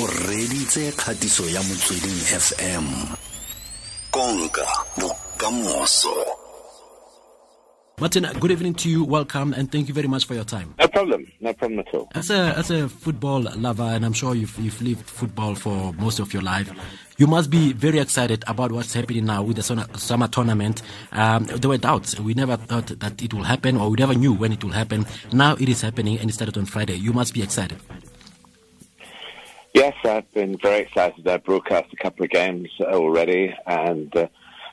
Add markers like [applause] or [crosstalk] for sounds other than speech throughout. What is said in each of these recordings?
o reditse kgatiso ya motsweding fm konka bokamoso Martin, good evening to you. Welcome, and thank you very much for your time. No problem. No problem at all. As a as a football lover, and I'm sure you've you've lived football for most of your life, you must be very excited about what's happening now with the summer tournament. Um, there were doubts. We never thought that it will happen, or we never knew when it will happen. Now it is happening, and it started on Friday. You must be excited. Yes, I've been very excited. I've broadcast a couple of games already, and. Uh,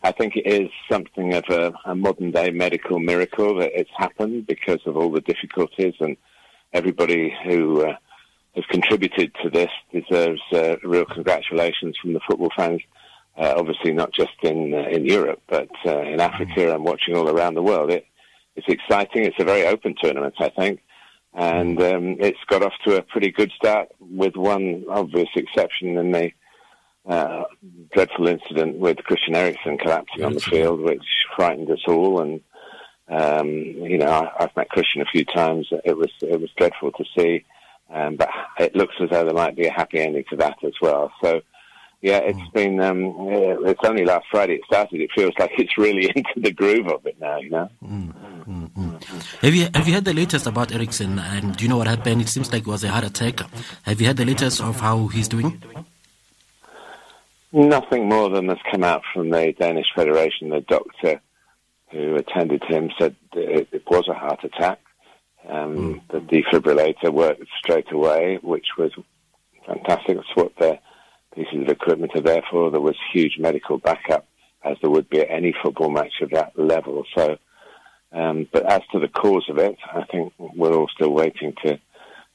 I think it is something of a, a, modern day medical miracle that it's happened because of all the difficulties and everybody who uh, has contributed to this deserves uh, real congratulations from the football fans. Uh, obviously, not just in uh, in Europe, but uh, in Africa and watching all around the world. It, it's exciting. It's a very open tournament, I think, and um, it's got off to a pretty good start, with one obvious exception in the uh, dreadful incident with Christian Eriksen collapsing on the field, which frightened us all. And um, you know, I, have met Christian a few times. It was it was dreadful to see, um, but it looks as though there might be a happy ending to that as well. So. Yeah, it's mm. been. Um, it's only last Friday it started. It feels [laughs] like it's really [laughs] into the groove of it now. You know. Mm, mm, mm. Have you have you heard the latest about Eriksen? And do you know what happened? It seems like it was a heart attack. Have you heard the latest of how he's doing? Nothing more than has come out from the Danish Federation. The doctor who attended him said it, it was a heart attack. Um. The defibrillator worked straight away, which was fantastic. That's what the pieces of equipment are there for. There was huge medical backup, as there would be at any football match of that level. So, um, but as to the cause of it, I think we're all still waiting to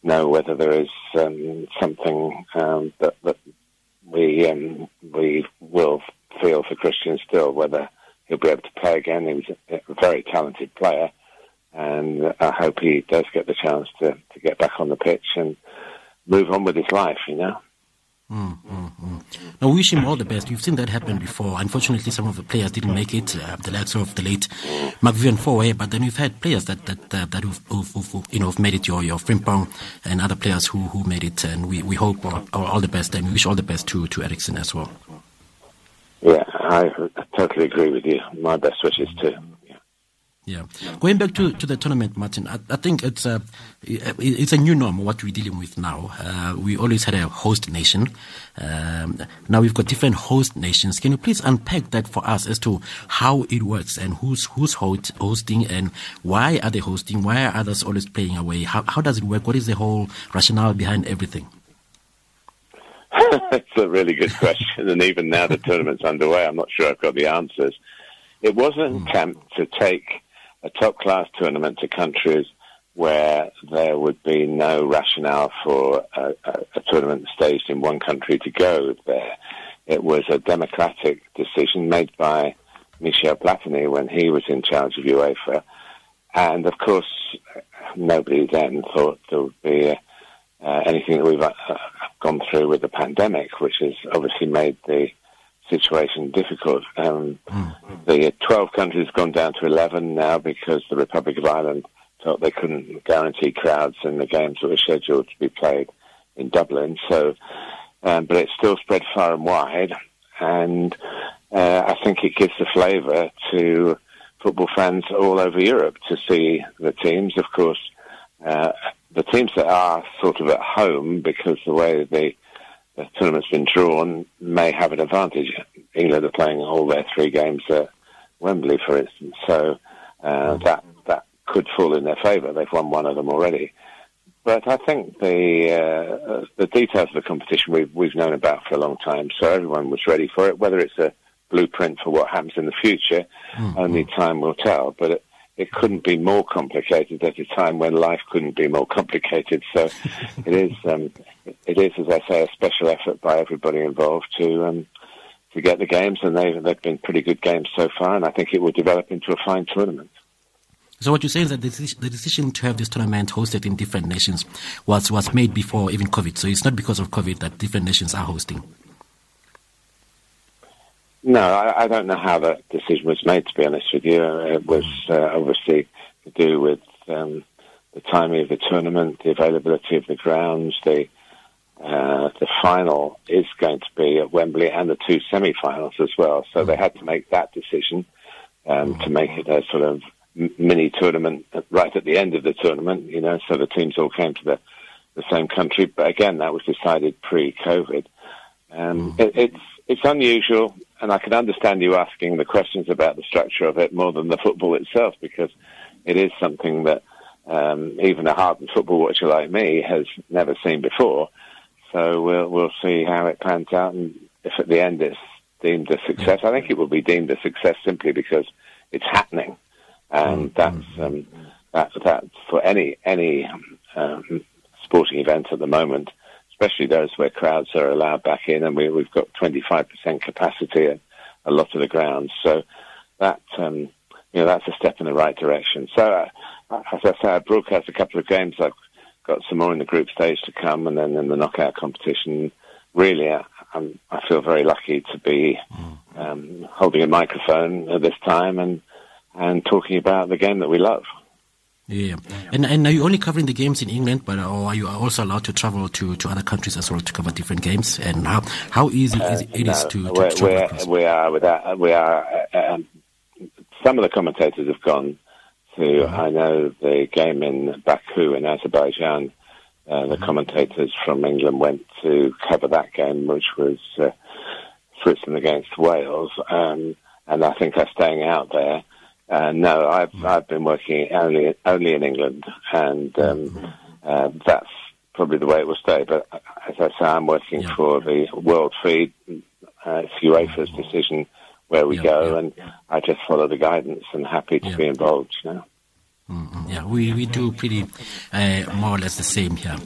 know whether there is um, something um, that, that we um, we will feel for Christian still whether he'll be able to play again. He was a, a very talented player, and I hope he does get the chance to, to get back on the pitch and move on with his life. You know. Mm, mm, mm. Now, we wish him all the best. We've seen that happen before. Unfortunately, some of the players didn't make it, uh, the likes of the late Marc-Vivien Foé, but then we've had players that that uh, that who've, who've, who've, you know have made it. Your your Frimpong and other players who who made it, and we, we hope all, all the best, and we wish all the best to to Eriksen as well. Yeah, I totally agree with you. My best wishes too. Yeah. Going back to, to the tournament, Martin, I, I think it's a, it's a new norm what we're dealing with now. Uh, we always had a host nation. Um, now we've got different host nations. Can you please unpack that for us as to how it works and who's, who's host, hosting and why are they hosting? Why are others always playing away? How, how does it work? What is the whole rationale behind everything? [laughs] That's a really good question. and even now the tournament's underway, I'm not sure I've got the answers. It was an hmm. attempt to take a top class tournament to countries where there would be no rationale for a, a, a, tournament staged in one country to go there. It was a democratic decision made by Michel Platini when he was in charge of UEFA. And of course, nobody then thought there would be uh, anything that we've uh, gone through with the pandemic, which has obviously made the situation difficult. Um, mm. The 12 countries have gone down to 11 now because the Republic of Ireland thought they couldn't guarantee crowds in the games that were scheduled to be played in Dublin. So, um, but it's still spread far and wide, and uh, I think it gives the flavour to football fans all over Europe to see the teams. Of course, uh, the teams that are sort of at home because the way the the tournament's been drawn may have an advantage. England are playing all their three games at Wembley, for instance, so uh, mm. that that could fall in their favour. They've won one of them already. But I think the uh, the details of the competition we've we've known about for a long time, so everyone was ready for it. Whether it's a blueprint for what happens in the future, mm-hmm. only time will tell. But it, it couldn't be more complicated at a time when life couldn't be more complicated. So [laughs] it is, um, it is, as I say, a special effort by everybody involved to um, to get the games, and they've they've been pretty good games so far, and I think it will develop into a fine tournament. So what you say is that the decision to have this tournament hosted in different nations was was made before even COVID. So it's not because of COVID that different nations are hosting. No, I, I, don't know how that decision was made. To be honest with you, it was uh, obviously to do with um, the timing of the tournament, the availability of the grounds, the uh, the final is going to be at Wembley and the two semi-finals as well. So they had to make that decision um, to make it a sort of mini tournament right at the end of the tournament, you know, so the teams all came to the, the same country. But again, that was decided pre-COVID. Um, mm. it, it's it's unusual, and I can understand you asking the questions about the structure of it more than the football itself, because it is something that um, even a hardened football watcher like me has never seen before. So we'll we'll see how it pans out, and if at the end it's deemed a success, I think it will be deemed a success simply because it's happening, and mm, that's um, that that for any any um, sporting event at the moment, especially those where crowds are allowed back in, and we, we've got 25% capacity at a lot of the grounds. So that um, you know that's a step in the right direction. So uh, as I say, I broadcast a couple of games. I've got some more in the group stage to come, and then in the knockout competition. Really, I, I'm, I feel very lucky to be um, holding a microphone at this time and and talking about the game that we love. Yeah, and and are you only covering the games in England, but or are you also allowed to travel to, to other countries as well to cover different games? And how how easy uh, is it, no, to, to, we're, to we're, we are with that, we are. Uh, um, some of the commentators have gone to. Uh-huh. I know the game in Baku in Azerbaijan uh, the mm-hmm. commentators from England went to cover that game, which was uh, Switzerland against Wales, um, and I think they're staying out there. Uh, no, I've mm-hmm. I've been working only only in England, and um, mm-hmm. uh, that's probably the way it will stay. But as I say, I'm working yeah. for the World Feed. Uh, it's UEFA's decision where we yeah, go, yeah, and I just follow the guidance and happy to be involved. You know. Mm-hmm. Yeah, we, we do pretty uh, more or less the same here.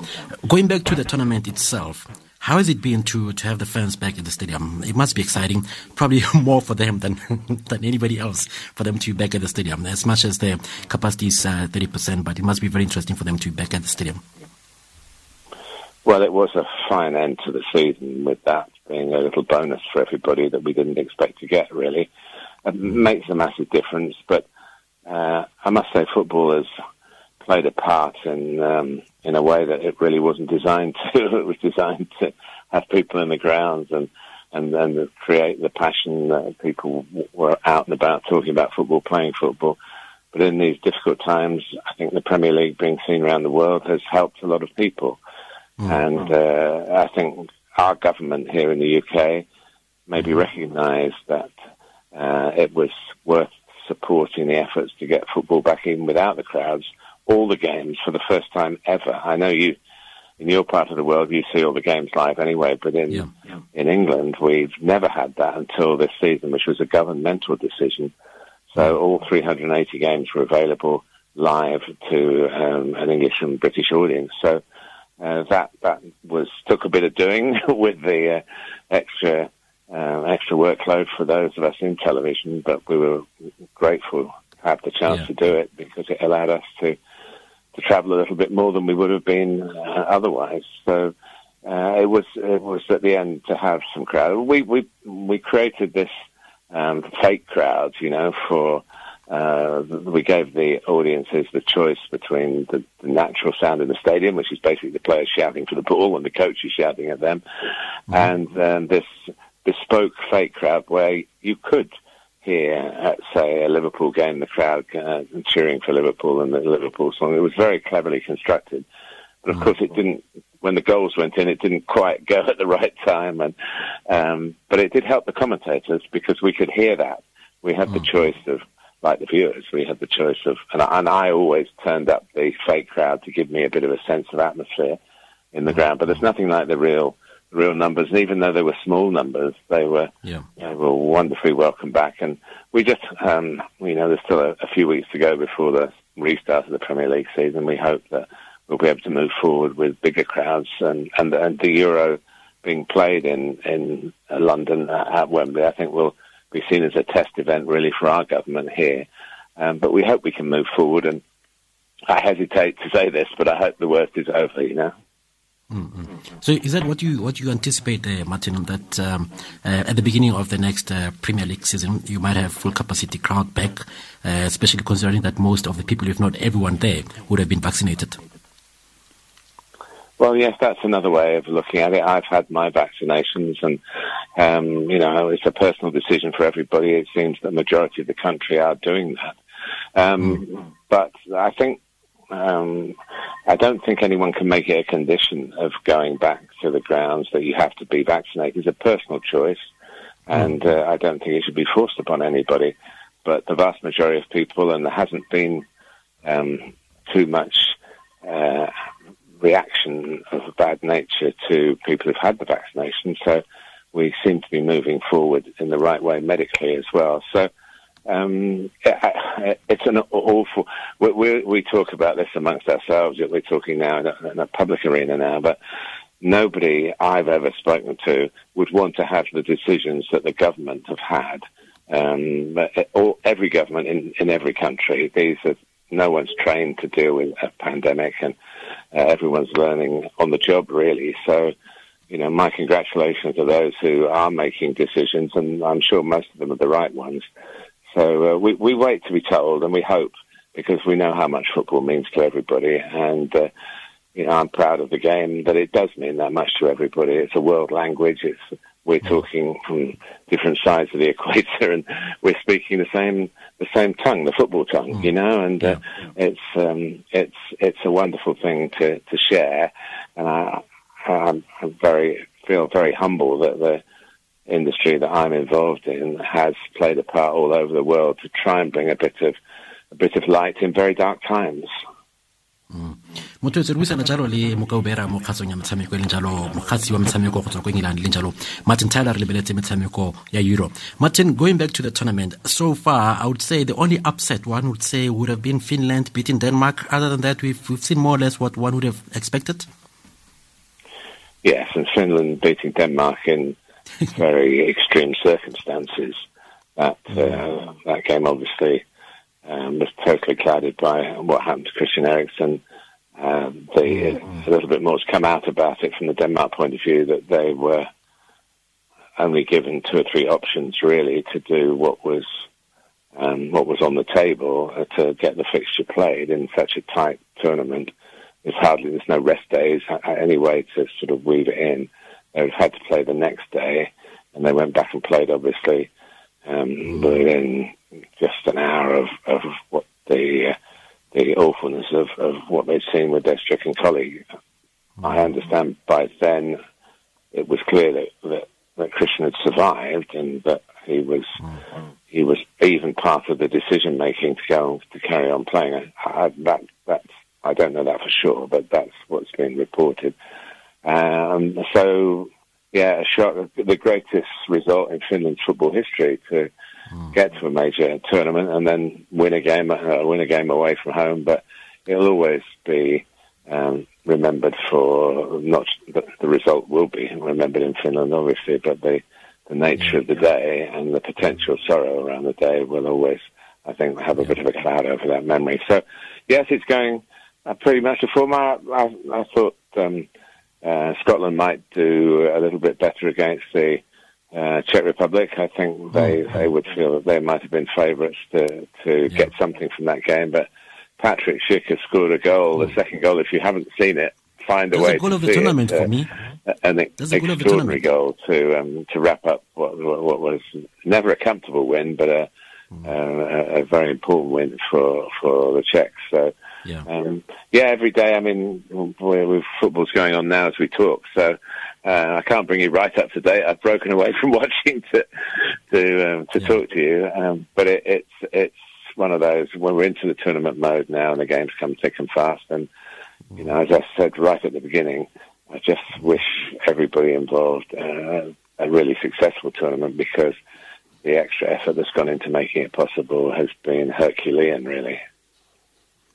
Going back to the tournament itself, how has it been to, to have the fans back in the stadium? It must be exciting, [laughs] probably [laughs] more for them than [laughs] than anybody else for them to be back at the stadium. As much as the capacity is uh, 30%, but it must be very interesting for them to be back at the stadium. Well, it was a fine end to the season with that being a little bonus for everybody that we didn't expect to get, really. It makes a massive difference, but uh, I must say football has played a part in um, in a way that it really wasn't designed [laughs] to. it was designed to have people in the grounds and and then create the passion that people were out and about talking about football, playing football. But in these difficult times, I think the Premier League being seen around the world has helped a lot of people. Mm-hmm. And uh, I think our government here in the UK maybe mm-hmm. recognised that uh, it was worth supporting the efforts to get football back in without the crowds, all the games for the first time ever. I know you, in your part of the world, you see all the games live anyway, but in, yeah, yeah. in England, we've never had that until this season, which was a governmental decision. So all 380 games were available live to um, an English and British audience. So uh, that that was took a bit of doing [laughs] with the uh, extra uh, extra workload for those of us in television, but we were grateful to have the chance yeah. to do it because it allowed us to to travel a little bit more than we would have been uh, otherwise. So uh, it was it was at the end to have some crowd. We we we created this um, fake crowd, you know, for. Uh, we gave the audiences the choice between the, the, natural sound in the stadium, which is basically the players shouting for the ball and the coaches shouting at them, mm-hmm. and um, this bespoke fake crowd where you could hear, at, say, a Liverpool game, the crowd uh, cheering for Liverpool and the Liverpool song. It was very cleverly constructed. But of course, it didn't. When the goals went in, it didn't quite [laughs] go at the right time, and um, but it did help the commentators because we could hear that. We had the mm. choice of, like the viewers, we had the choice of, and I, and I always turned up the fake crowd to give me a bit of a sense of atmosphere in the mm. ground. But there's nothing like the real real numbers. And even though they were small numbers, they were yeah. they were wonderfully welcome back. And we just, um, you know, there's still a, a, few weeks to go before the restart of the Premier League season. We hope that we'll be able to move forward with bigger crowds and and, and the Euro being played in in London at Wembley. I think will be seen as a test event really for our government here. Um, but we hope we can move forward and. I hesitate to say this, but I hope the worst is over, you know. Mm-hmm. So is that what you what you anticipate, Martin? That um, uh, at the beginning of the next uh, Premier League season, you might have full capacity crowd back, uh, especially considering that most of the people, if not everyone there, would have been vaccinated. Well, yes, that's another way of looking at it. I've had my vaccinations, and um, you know, it's a personal decision for everybody. It seems the majority of the country are doing that. Um, mm. But I think um, I don't think anyone can make it a condition of going back to the grounds that you have to be vaccinated. It's a personal choice, and uh, I don't think it should be forced upon anybody. But the vast majority of people, and there hasn't been um, too much uh, reaction of a bad nature to people who've had the vaccination. So we seem to be moving forward in the right way medically as well. So um, it's an awful. We, we, we, talk about this amongst ourselves. We're talking now in a, in a, public arena now, but nobody I've ever spoken to would want to have the decisions that the government have had. Um, all, every government in, in every country, these are no one's trained to deal with a pandemic, and uh, everyone's learning on the job, really. So, you know, my congratulations to those who are making decisions, and I'm sure most of them are the right ones. So uh, we, we wait to be told, and we hope because we know how much football means to everybody, and uh, you know, I'm proud of the game that it does mean that much to everybody. It's a world language. It's we're talking from different sides of the [laughs] equator, and we're speaking the same the same tongue, the football tongue, mm. you know. And uh, it's um, it's it's a wonderful thing to to share, and I, I'm, I'm very feel very humble that the industry that I'm involved in has played a part all over the world to try and bring a bit of a bit of light in very dark times. Motho etse re buisana jalo le mokaubera mo kgatsong ya metshameko e leng jalo mogatsi wa metshameko go tswa ko england leng jalo. Martin tyler re lebeletse metshameko ya europe martin going back to the tournament so far i would say the only upset one would say would have been finland beating denmark. Other than that we've, we've seen more or less what one would have expected? Yes and finland beating denmark in very extreme circumstances that uh, that game obviously um, was totally clouded by what happened to Christian Eriksen. Um, they, mm-hmm. A little bit more has come out about it from the Denmark point of view that they were only given two or three options really to do what was um, what was on the table uh, to get the fixture played in such a tight tournament. There's hardly there's no rest days uh, any way to sort of weave it in. They had to play the next day, and they went back and played obviously um, mm-hmm. within just an hour of, of what the uh, the awfulness of, of what they'd seen with their stricken colleague. I understand by then it was clear that, that, that Christian had survived and that he was he was even part of the decision making to go to carry on playing. I, that that's I don't know that for sure, but that's what's been reported. Um, so yeah, a shock, the greatest result in Finland's football history to mm. get to a major tournament and then win a game, uh, win a game away from home. But it'll always be um, remembered for not the, the result will be remembered in Finland, obviously, but the the nature of the day and the potential sorrow around the day will always, I think, have a bit of a cloud over that memory. So, yes, it's going uh, pretty much to form. I, I, I thought um, uh, Scotland might do a little bit better against the uh, Czech Republic. I think they mm. they would feel that they might have been favourites to to yeah. get something from that game. But Patrick Schick has scored a goal, the mm. second goal. If you haven't seen it, find a That's way. a goal to of the tournament it. for me. Uh, an That's extraordinary goal to um, to wrap up what, what was never a comfortable win, but a, mm. a, a very important win for for the Czechs. So. Yeah. Um, yeah, every day. I mean, with football's going on now as we talk, so uh, I can't bring you right up to date. I've broken away [laughs] from watching to to um, to yeah. talk to you, um, but it, it's it's one of those when we're into the tournament mode now and the games come thick and fast. And you know, as I said right at the beginning, I just wish everybody involved uh, a really successful tournament because the extra effort that's gone into making it possible has been Herculean, really.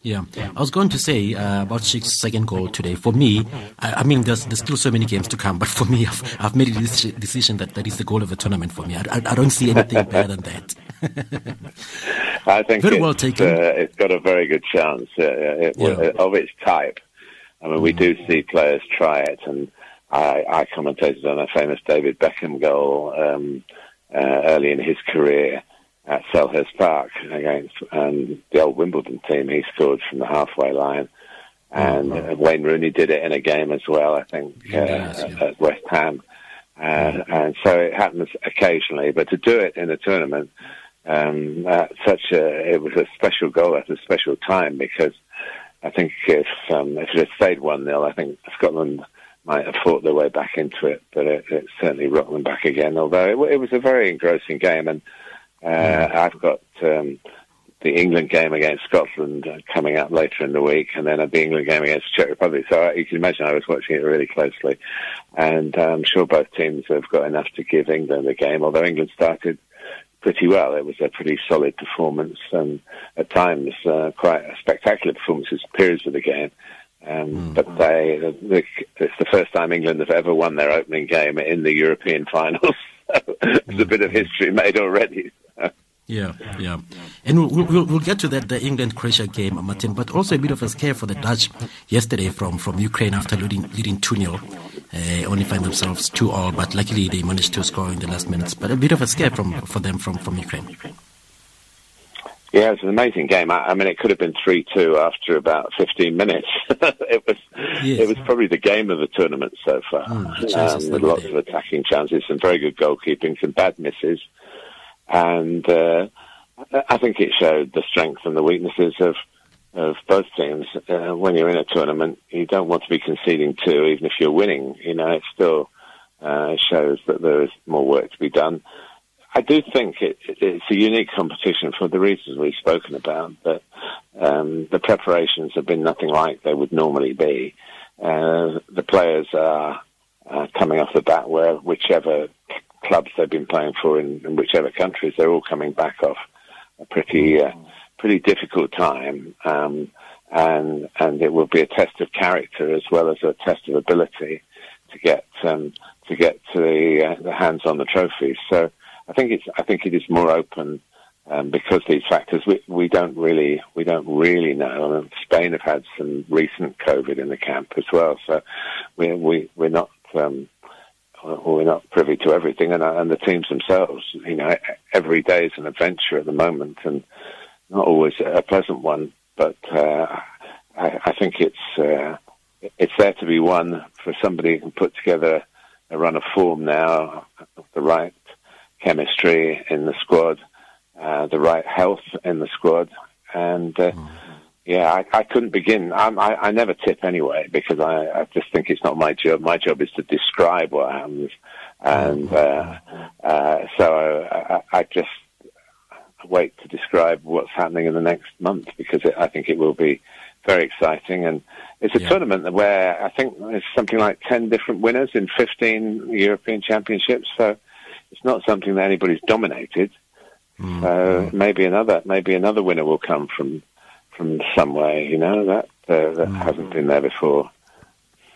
Yeah. I was going to say uh, about Schick's second goal today. For me, I, I, mean, there's there's still so many games to come, but for me, [laughs] I've, I've made a decision that that is the goal of the tournament for me. I, I, I don't see anything [laughs] better than that. [laughs] I think very well taken. Uh, it's got a very good chance uh, it, yeah. of its type. I mean, we mm. do see players try it, and I, I commentated on a famous David Beckham goal um, uh, early in his career at Selhurst Park against um, the old Wimbledon team. He scored from the halfway line, and uh, Wayne Rooney did it in a game as well. I think uh, yes, yeah. at West Ham, uh, and so it happens occasionally. But to do it in a tournament, um, such a it was a special goal at a special time because I think if um, if it had stayed one 0 I think Scotland might have fought their way back into it, but it, it certainly rocked them back again. Although it, it was a very engrossing game, and uh, mm. I've got um, the England game against Scotland coming up later in the week, and then the England game against Czech Republic. So you can imagine I was watching it really closely, and I'm sure both teams have got enough to give England a game. Although England started pretty well, it was a pretty solid performance, and at times uh, quite a spectacular performance in periods of the game. Um, mm. But they, they, it's the first time England have ever won their opening game in the European [laughs] finals. There's mm. a bit of history made already. Yeah, yeah. And we'll, we'll, we'll, get to that, the England Croatia game, Martin, but also a bit of a scare for the Dutch yesterday from, from Ukraine after leading, leading 2 0. Uh, only find themselves 2 all, but luckily they managed to score in the last minutes. But a bit of a scare from, for them from, from Ukraine. Yeah, it was an amazing game. I, I mean, it could have been 3 2 after about 15 minutes. [laughs] it was yes. it was probably the game of the tournament so far, mm, um, with lots of attacking chances, some very good goalkeeping, some bad misses and uh, I think it showed the strengths and the weaknesses of of both teams. Uh, when you're in a tournament, you don't want to be conceding two, even if you're winning. You know, it still uh, shows that there is more work to be done. I do think it, it's a unique competition for the reasons we've spoken about. That um, the preparations have been nothing like they would normally be. Uh, the players are uh, coming off the bat where whichever clubs they've been playing for in, in whichever countries, they're all coming back off a pretty uh, pretty difficult time, um, and and it will be a test of character as well as a test of ability to get um, to get to the, uh, the hands on the trophies. So I think it's I think it is more open. Um, because these factors we, we don't really we don't really know. I mean, Spain have had some recent COVID in the camp as well, so we we we're not um, we're not privy to everything, and, and the teams themselves. You know, every day is an adventure at the moment, and not always a pleasant one. But uh, I, I, think it's uh, it's there to be won for somebody who can put together a run of form now, the right chemistry in the squad, uh, the right health in the squad, and. Uh, mm yeah, I, I couldn't begin. I, I, I never tip anyway because I, I just think it's not my job. My job is to describe what happens, and uh, uh, so I, I just wait to describe what's happening in the next month because it, I think it will be very exciting. And it's a yeah. tournament where I think there's something like 10 different winners in 15 European championships. So it's not something that anybody's dominated. Mm. So maybe another, maybe another winner will come from from somewhere, you know, that uh, that mm. hasn't been there before.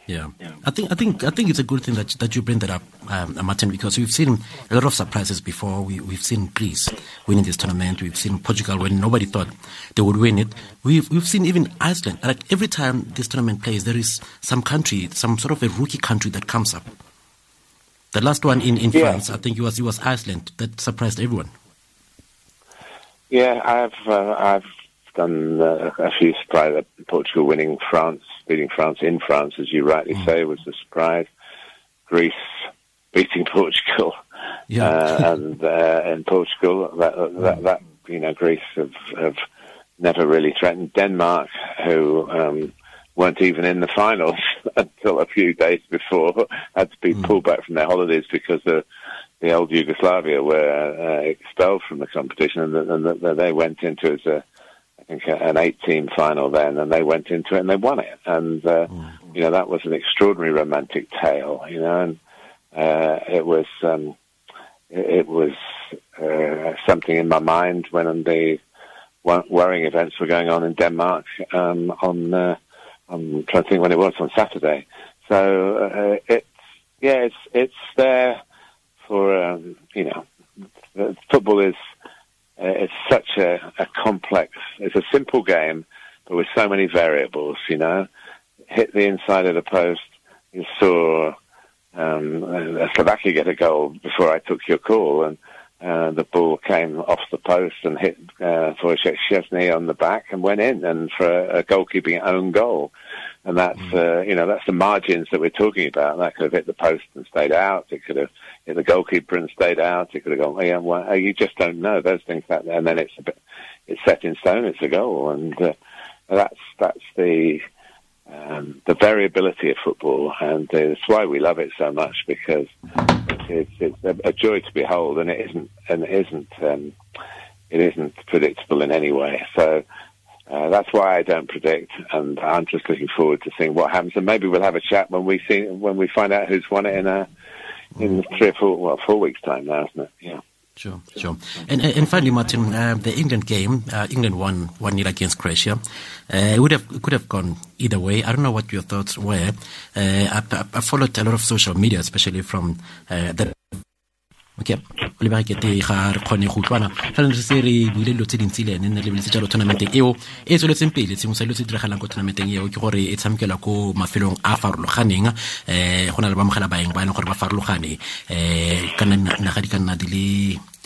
Yeah. I think I think I think it's a good thing that that you bring that up, um, Martin, because we've seen a lot of surprises before. We, we've seen Greece winning this tournament. We've seen Portugal when nobody thought they would win it. We've we've seen even Iceland. Like every time this tournament plays, there is some country, some sort of a rookie country that comes up. The last one in, in yeah. France, I think it was it was Iceland that surprised everyone. Yeah, I've uh, I've done uh, a few surprises. Portugal winning France, beating France in France, as you rightly mm. say, was a surprise. Greece beating [laughs] Portugal, yeah. uh, and uh, in Portugal, that, that, that, you know, Greece have, have never really threatened Denmark, who um, weren't even in the finals [laughs] until a few days before, [laughs] had to be mm. pulled back from their holidays because the the old Yugoslavia were uh, expelled from the competition, and, and, and they went into as a think an eight-team final then, and they went into it and they won it. And uh, mm-hmm. you know that was an extraordinary romantic tale. You know, and uh, it was um, it, was uh, something in my mind when the worrying events were going on in Denmark um, on. Uh, I'm trying to think when it was on Saturday. So uh, it's yeah, it's it's there for um, you know football is uh, it's such a, a complex. It's a simple game, but with so many variables. You know, hit the inside of the post. You saw um, Slovakia get a goal before I took your call, and uh, the ball came off the post and hit uh, for Szczesny on the back and went in, and for a, a goalkeeping own goal. and that's mm. uh, you know that's the margins that we're talking about. That could have hit the post and stayed out. It could have hit the goalkeeper and stayed out. It could have gone. Yeah, well, you just don't know those things. That and then it's a bit, it's set in stone. It's a goal, and uh, that's that's the um, the variability of football, and it's why we love it so much because it's, it's a, a, joy to behold, and it isn't and it isn't um, it isn't predictable in any way. So uh, that's why I don't predict, and I'm just looking forward to seeing what happens. And maybe we'll have a chat when we see when we find out who's won it in a in three or four well four weeks time now, isn't it? Yeah. Sure, sure. And and finally, Martin, uh, the England game, uh, England won one 0 against Croatia. Uh, it would have it could have gone either way. I don't know what your thoughts were. Uh, I, I, followed a lot of social media, especially from uh, the okay o lebega kete ga re kgone go utlwana. Fela re se re buile dilo tse dintsi le ene nne lebeletse jalo tournamenteng eo e tsweletseng pele. Sengwe sa dilo tse diragalang ko tournamenteng eo ke gore e tshamekelwa ko mafelong a farologaneng. Um go na le bamogela baeng ba e leng gore ba farologane. Um ka nna naga di ka nna di le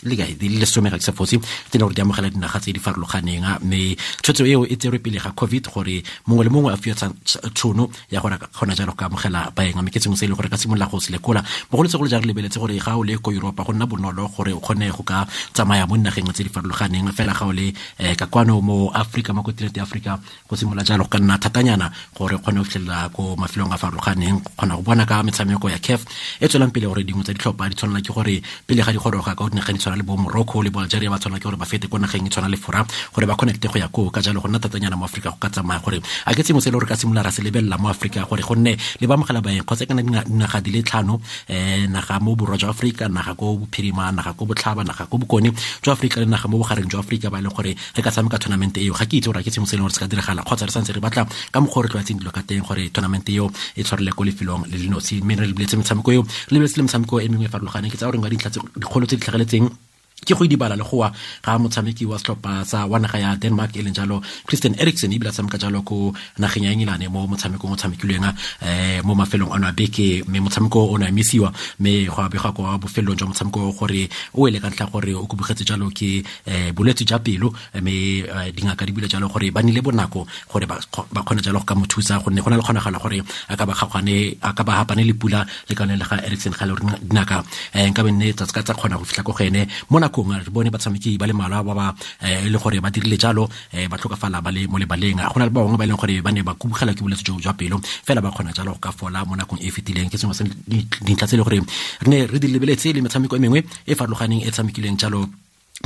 le kae le ke sa fose tse gore di amogela dinaga tse di farologaneng mme tshwetso eo e tserwe pele ga covid gore mongwe le mongwe a fiwa tšhono ya gore kgona jalo ka amogela baeng mme ke sengwe se e leng gore ka simolola go se lekola. Bogolosegolo ja re lebeletse gore ga o le ko europa go nna bonolo gore o kgone go ka tsamaya mo nnageng tse di farologaneng fela ga o le um ka kwano mo aforika mo continent ya go simolola jalo go ka nna thatanyana gore o kgone go fitlhelela ko mafelong a farologaneng kgona go bona ka metshameko ya caf e. Tswelang pele gore dingwe tsa ditlhopha di tshwanela ke gore pele ga di goroga ka o dinageng tshwana le bo morocco le bo algeria ba tshwana ke gore ba fete ko nageng e tshwana le fora gore ba connecte go ya koo. Ka jalo go nna tatanyana mo aforika go ka tsamaya gore a ke sengwe se le gore ka simolola ra se lebelela mo aforika gore gonne le ba mogela baeng kgotsa kana dinaga di le tlhano um naga mo borwa jwa aforika naga ko bophirima naga ko botlhaba naga ko bokone jwa aforika le naga mo bogareng jwa aforika ba e leng gore re ka tshameka tournament eo. Ga ke itse gore a ke sengwe se e leng gore se ka diragala kgotsa re santse re batla ka mokgwa re tlwaetseng dilo ka teng gore tournament eo e tshwarele ko lefelong le le nosi. Mme re lebeletse metshameko eo re lebeletse le metshameko e mengwe e farologaneng. Ke tsa goreng nka dintlha dikgolo tse di tlhageletseng ke go idibala le goa ga motshameki wa setlhopha sa wa naga ya denmark e leng jalo christian erikson ebile a tshameka jalo ko nageng ya england mo motshamekong o tshamekilweng um mo mafelong ano a beke. Mme motshameko o ne a emisiwa mme go a bega kwa bofelelong jwa motshameko gore o ele ka ntlha gore o kobogetse jalo ke um bolwetse jwa pelo. Mme dingaka di bile jalo gore ba nile bonako gore ba kgone jalo go ka mo thusa gonne go na le kgonagala gore a ka ba gagwane a ka ba le pula le kaone le ga erikson ga le gore dinaka um nka be nne ka tsa kgona go fitlha ko go ene. Mo nakong re bone batshameki ba le malwa ba ba e le gore ba dirile jalo ba tlhokafala ba le mo lebaleng. Go na le ba bangwe ba e leng gore ba ne ba kubugela ke bolwetse jo jwa pelo fela ba kgona jalo go ka fola mo nakong e fetileng. Ke sengwe se dintlha tse e le gore re ne re di lebeletse le metshameko e mengwe e farologaneng e tshamekileng jalo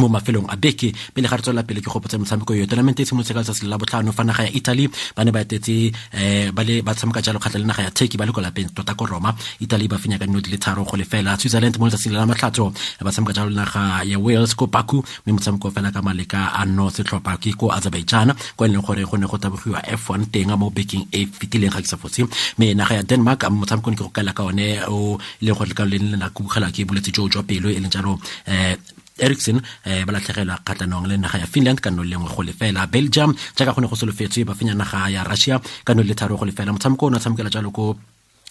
mo mafelong a beke. Pele ga re tswelela pele ke gopotsa motshameko yo tournament e simolotse ka letsatsi la botlhano fa naga ya italy ba ne ba etetse um ba le ba tshameka jalo kgatlha le naga ya turkey ba le ko lapeng tota ko roma. Italy ba fenya ka dino di le tharo go lefela switzerland mo letsatsing la matlhatso ba tshameka jalo naga ya wales ko baku mme motshameko fela ka maleka a no setlhopha ke ko azerbaijan ko e gore go ne go tabogiwa f one teng mo bekeng e fetileng ga ke sa fotse. Mme naga ya denmark motshamekong ke go kaela ka one o e leng gore le ka le na kubugela ke bolwetse jo jwa pelo e leng jalo um erikson um ba latlhegelwa kgatlhanong le naga ya finland ka no lengwe go lefela. Belgium jaaka go ne go solofetswe ba fenya naga ya russia ka no le tharo go lefela. Motshameko o ne a tshamekela jalo ko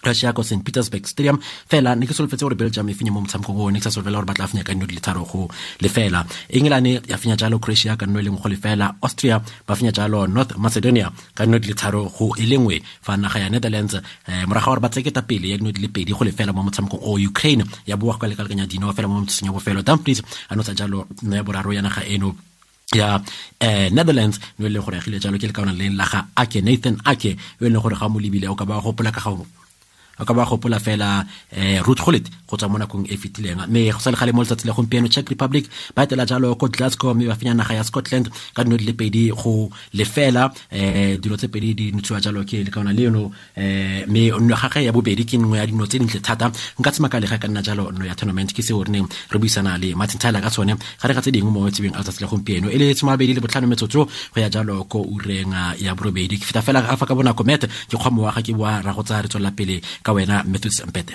russia ko st petersburg stadium. Fela ne ke solofetse gore belgium e fenye mo motshamekong o ne ke sa solofela gore ba tla fenya ka nno di le tharo go lefela england ya fenya jalo croatia ka nno e leng go lefela austria ba fenya jalo north macedonia ka nno di le tharo go e lengwe fa naga ya netherlands um moraga gore ba tseketa pele ya dino di le pedi go lefela mo motshamekong o ukraine ya boa go ka lekalekanya dino fela mo motseng ya bofelo. Dumfries a notsa jalo no ya boraro ya naga eno ya eh, netherlands no e leng gore agile jalo ke le kaona leng la ga ake nathan ake yo e leng gore ga mo lebile o ka ba gopola ka ga a ka ba gopola fela um root golet go tswa mo nakong e fetileng mme go sa le gale mo letsatsi la gompieno czech republic ba etela jalo ko glasgow mme ba fenya naga ya scotland ka dino di le pedi go lefela. Um dilo tse pedi di ntshiwa jalo ke le kaona le eno um mme gage ya bobedi ke nngwe ya dino tse dintle thata. Nka tsema ka lega ka nna jalo no ya tournament ke seo re neng re buisana le martin tyler ka tsone. Ga re ga tse dingwe mo tsebeng a letsatsi la gompieno. E le tsomabedi le botlhano metsotso go ya jalo ko ureng ya borobedi. Ke feta fela a fa ka bonako met ke kgwamo wa ga ke boa ra go tsaya re tswelela pele ka ka wena methodis mpete.